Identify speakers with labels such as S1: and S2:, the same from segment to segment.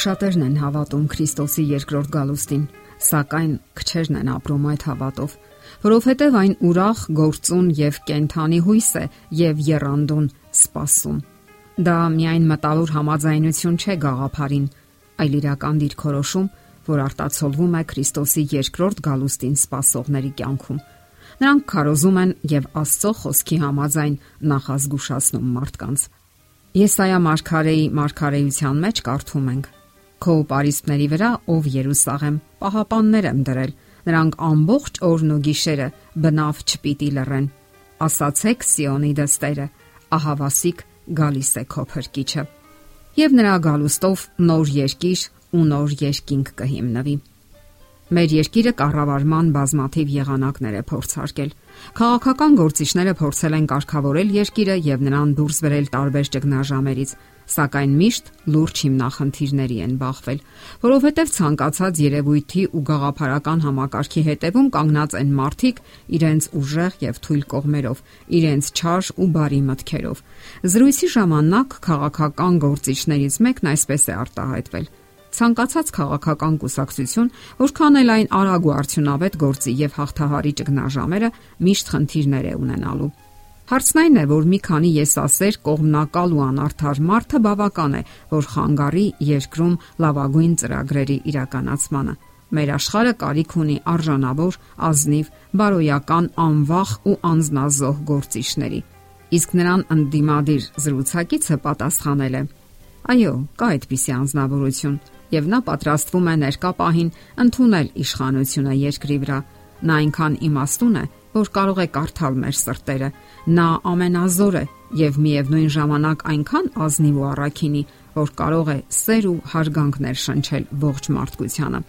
S1: Շատերն են հավատում Քրիստոսի երկրորդ գալուստին, սակայն քչերն են ապրում այդ հավատով, որովհետև այն ուրախ, գործուն եւ կենթանի հույս է եւ երանդուն սпасում։ Դա միայն մտավոր համաձայնություն չէ գաղափարին, այլ իրական դիրքորոշում, որ արտացոլվում է Քրիստոսի երկրորդ գալուստին սпасողների կյանքում։ Նրանք քարոզում են եւ Աստծո խոսքի համաձայն նախազգուշացնում մարդկանց։ Եսայա մարգարեի մարգարեության մեջ կարդում ենք. Քո պարիսպների վրա, ով Երուսաղեմ, պահապաններ եմ դրել։ Նրանք ամբողջ օրն ու գիշերը բնավ չպիտի լռեն։ Ասացեք Սիոնի դստերը, ահավասիկ գալիս է քո փրկիչը։ Եվ նրա գալուստով նոր երկիր ու նոր երկինք կհիմնվի։ Մեր երկիրը կառավարման բազմաթիվ եղանակներ է փորձարկել։ Քաղաքական գործիչները փորձել են կարգավորել երկիրը եւ նրան դուրս բերել տարբեր ճգնաժամերից, սակայն միշտ լուրջ հիմնախնդիրների են բախվել, որովհետև ցանկացած երևույթի ու գաղափարական համակարգի հետևում կանգնած են մարդիկ իրենց ուժեղ եւ թույլ կողմերով, իրենց չար ու բարի մտքերով։ Զրույցի ժամանակ քաղաքական գործիչներից մեկն այսպես է արտահայտվել. ցանկացած քաղաքական կուսակցություն, որքան էլ այն արագ ու արդյունավետ գործի եւ հաղթահարի ճգնաժամերը, միշտ խնդիրներ է ունենալու։ Հարցն այն է, որ մի քանի եսասեր, կողմնակալ ու անարդար մարդը բավական է, որ խանգարի երկրում լավագույն ծրագրերի իրականացմանը։ Մեր աշխարհը կարիք ունի արժանավոր, ազնիվ, բարոյական, անվախ ու անznազող գործիչների։ Իսկ նրան ընդդիմադիր զրուցակիցը պատասխանել է. Այո, կա այդպիսի անznավորություն, եւ նա պատրաստվում է ներկա պահին ընդունել իշխանությունը երկրի վրա։ Նա այնքան իմաստուն է, որ կարող է կարդալ մեր սրտերը։ Նա ամենազոր է եւ միևնույն ժամանակ այնքան ազնիվ ու առաքինի, որ կարող է սեր ու հարգանքներ շնչել ողջ մարդկությանը։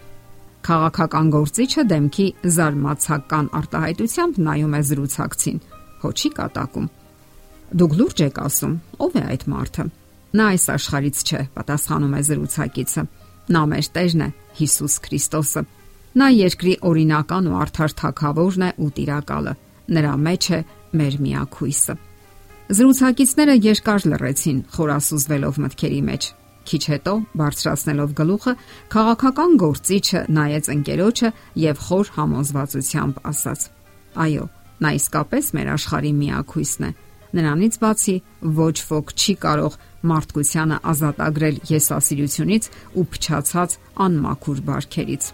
S1: Խաղաղական գործիչը դեմքի զարմացական արտահայտությամբ նայում է զրուցակցին, հոչի կատակում։ Դուք լուրջ եք ասում, ով է այդ մարդը։ Նա այս աշխարից չէ, պատասխանում է զրուցակիցը։ Նա մեր Տերն է, Հիսուս Քրիստոսը։ Նա երկրի օրինական ու արդար թակավորն է ու տիրակալը։ Նրա մեջ է մեր միակույսը։ Զրուցակիցները երկար լռեցին, խորասուզվելով մտքերի մեջ։ Քիչ հետո, բարձրացնելով գլուխը, քաղաքական գործիչը նայեց ընկերոջը եւ խոր համոզվածությամբ ասաց. Այո, նա իսկապես մեր աշխարհի միակույսն է։ Նրանից բացի ոչ ոք չի կարող մարդկությանը ազատագրել եսասիրությունից ու փչացած անմաքուր բարքերից։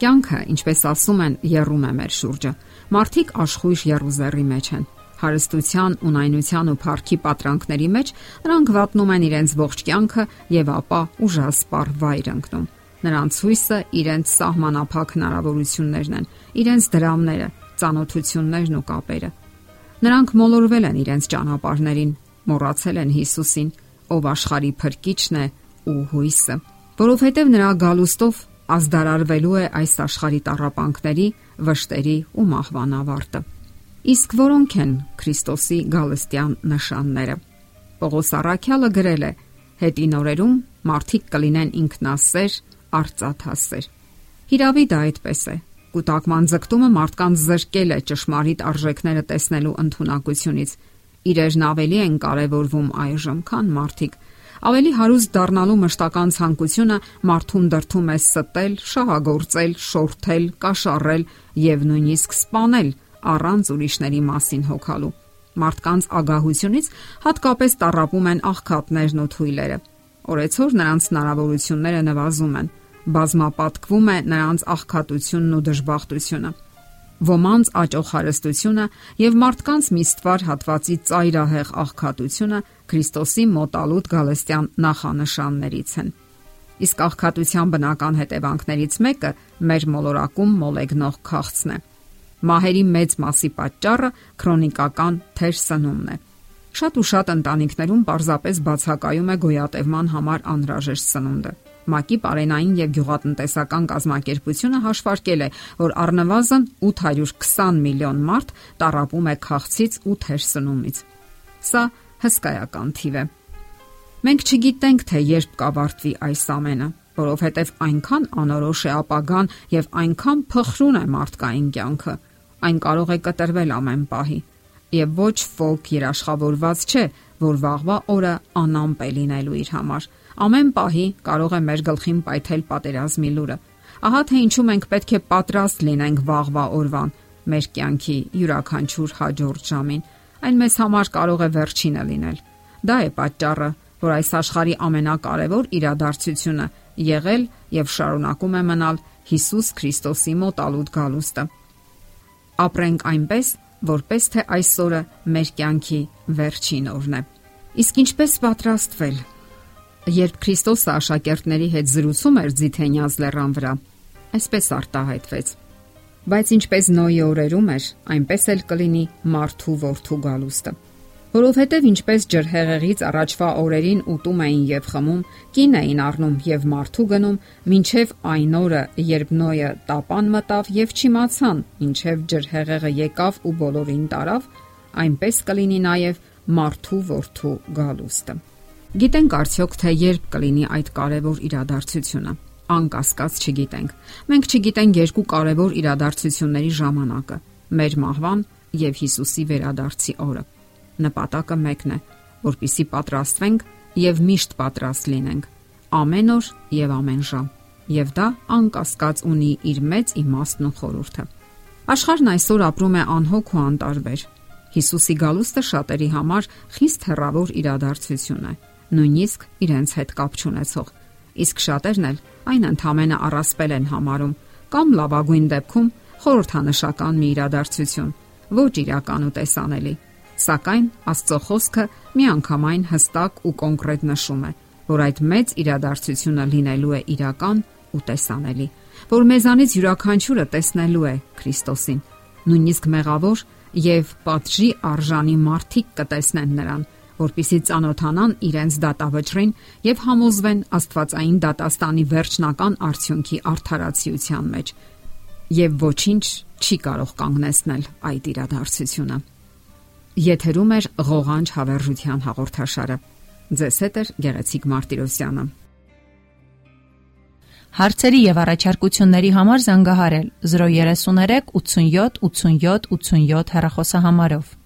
S1: Կյանքը, ինչպես ասում են, երում է մեր շուրջը։ Մարդիկ աշխույժ երուզերի մեջ են։ Հարստության, ունայնության ու փառքի պատրանքների մեջ նրանք վատնում են իրենց ողջ կյանքը եւ ապա ուժասպառ վայր ընկնում։ Նրանց հույսը իրենց սահմանափակ հնարավորություններն են, իրենց դրամները, ծանոթություններն ու կապերը։ Նրանք մոլորվել են իրենց ճանապարհներին, մոռացել են Հիսուսին, ով աշխարհի փրկիչն է ու հույսը, որովհետև նրա գալուստով ազդարարվելու է այս աշխարհի տարապանքների, վշտերի ու մահվան ավարտը։ Իսկ որոնք են Քրիստոսի գալստյան նշանները։ Պողոս Արաքյալը գրել է. Հետին օրերում մարդիկ կլինեն ինքնասեր, արծաթասեր։ Հիրավի դա այդպես է։ Կուտակման ձգտումը մարդկանց զրկել է ճշմարիտ արժեքները տեսնելու ընտունակությունից։ Իրերն ավելի են կարևորվում այժմ, քան մարդիկ Ավելի հարուստ դառնալու մշտական ցանկությունը մարդուն դրթում է ստել, շահագործել, շորթել, կաշառել եւ նույնիսկ սպանել առանց ուրիշների մասին հոգալու։ Մարդկանց ագահությունից հատկապես տարապում են աղքատներն ու թույլերը։ Օրեցօր նրանց հնարավորությունները նվազում են, բազմապատկվում է նրանց աղքատությունն ու դժբախտությունը ոմանց աճող հարստությունը եւ մարդկանց միստվար հատվածի ծայրահեղ աղքատությունը Քրիստոսի մոտալուտ գալստյան նախանշաններից են։ Իսկ աղքատության բնական հետևանքներից մեկը մեր մոլորակում մոլեգնող քաղցն է։ Մահերի մեծ մասի պատճառը քրոնիկական թեր սնումն է։ Շատ ու շատ ընտանիքներում պարզապես բացակայում է գոյատևման համար անհրաժեշտ սնունդը։ ՄԱԿ-ի Պարենային եւ Գյուղատնտեսական կազմակերպությունը հաշվարկել է, որ առնվազն 820 միլիոն մարդ տարապում է քաղցից ու թերսնումից։ Սա հսկայական թիվ է։ Մենք չգիտենք, թե երբ կավարտվի այս ամենը, որովհետև այնքան անորոշ է ապագան եւ այնքան փխրուն է մարդկային կյանքը։ Այն կարող է կտրվել ամեն պահի եւ ոչ ոք երաշխավորված չէ, որ վաղվա օրը անամպ է լինելու իր համար Ամեն պահի կարող է մեր գլխին պայթել պատերազմի լուրը։ Ահա թե ինչու մենք պետք է պատրաստ լինենք վաղվա օրվան, մեր կյանքի յուրաքանչյուր հաջորդ ժամին։ Այն մեզ համար կարող է վերջինը լինել։ Դա է պատճառը, որ այս աշխարհի ամենակարևոր իրադարձությունը եղել եւ շարունակում է մնալ Հիսուս Քրիստոսի մոտալուտ գալուստը։ Ապրենք այնպես, որպես թե այսօրը մեր կյանքի վերջին օրն է։ Իսկ ինչպես պատրաստվել։ Երբ Քրիստոսը աշակերտների հետ զրուցում էր Ձիթենյաց լեռան վրա, այսպես արտահայտվեց. Բայց ինչպես Նոյի օրերում էր, այնպես էլ կլինի մարդու որդու գալուստը որովհետև ինչպես ջրհեղեղից առաջվա օրերին ուտում էին եւ խմում, կին էին առնում եւ մարդու գնում, ինչև այն օրը, երբ Նոյը տապան մտավ եւ չիմացան, ինչև ջրհեղեղը եկավ ու բոլորին տարավ, այնպես կլինի նաեւ մարդու որդու գալուստը։ Գիտենք արդյոք թե երբ կլինի այդ կարևոր իրադարձությունը։ Անկասկած չգիտենք։ Մենք չգիտենք երկու կարևոր իրադարձությունների ժամանակը՝ մեր մահվան եւ Հիսուսի վերադարձի օրը նպատակը մեկն է, որpիսի պատրաստվենք եւ միշտ պատրաստ լինենք ամեն օր եւ ամեն ժամ։ Եվ դա անկասկած ունի իր մեծ իմաստն ու խորհուրդը։ Աշխարհն այսօր ապրում է անհոգ ու անտարբեր։ Հիսուսի գալուստը շատերի համար խիստ հեռավոր իրադարձություն է, նույնիսկ իրենց հետ կապ չունեցող։ Իսկ շատերն էլ այն ընդհանրապես առասպել են համարում կամ լավագույն դեպքում խորհրդանշական մի իրադարձություն, ոչ իրական ու տեսանելի։ Սակայն Աստծո խոսքը միանգամայն հստակ ու կոնկրետ նշում է, որ այդ մեծ իրադարձությունը լինելու է իրական ու տեսանելի, որ մեզանից յուրաքանչյուրը տեսնելու է Քրիստոսին։ Նույնիսկ մեղավոր եւ պատժի արժանի մարդիկ կտեսնեն նրան, որpիսի ծանոթանան իրենց դատավճրին եւ համոզվեն Աստվածային դատաստանի վերջնական արդյունքի արդարացիության մեջ։ Եվ ոչինչ չի կարող կանգնեցնել այդ իրադարձությունը։ Եթերում է ղողանջ հավերժության հաղորդաշարը։ Ձեզ հետ է Գեղեցիկ Մարտիրոսյանը։
S2: Հարցերի եւ առաջարկությունների համար զանգահարել 033 87 87 87 հեռախոսահամարով։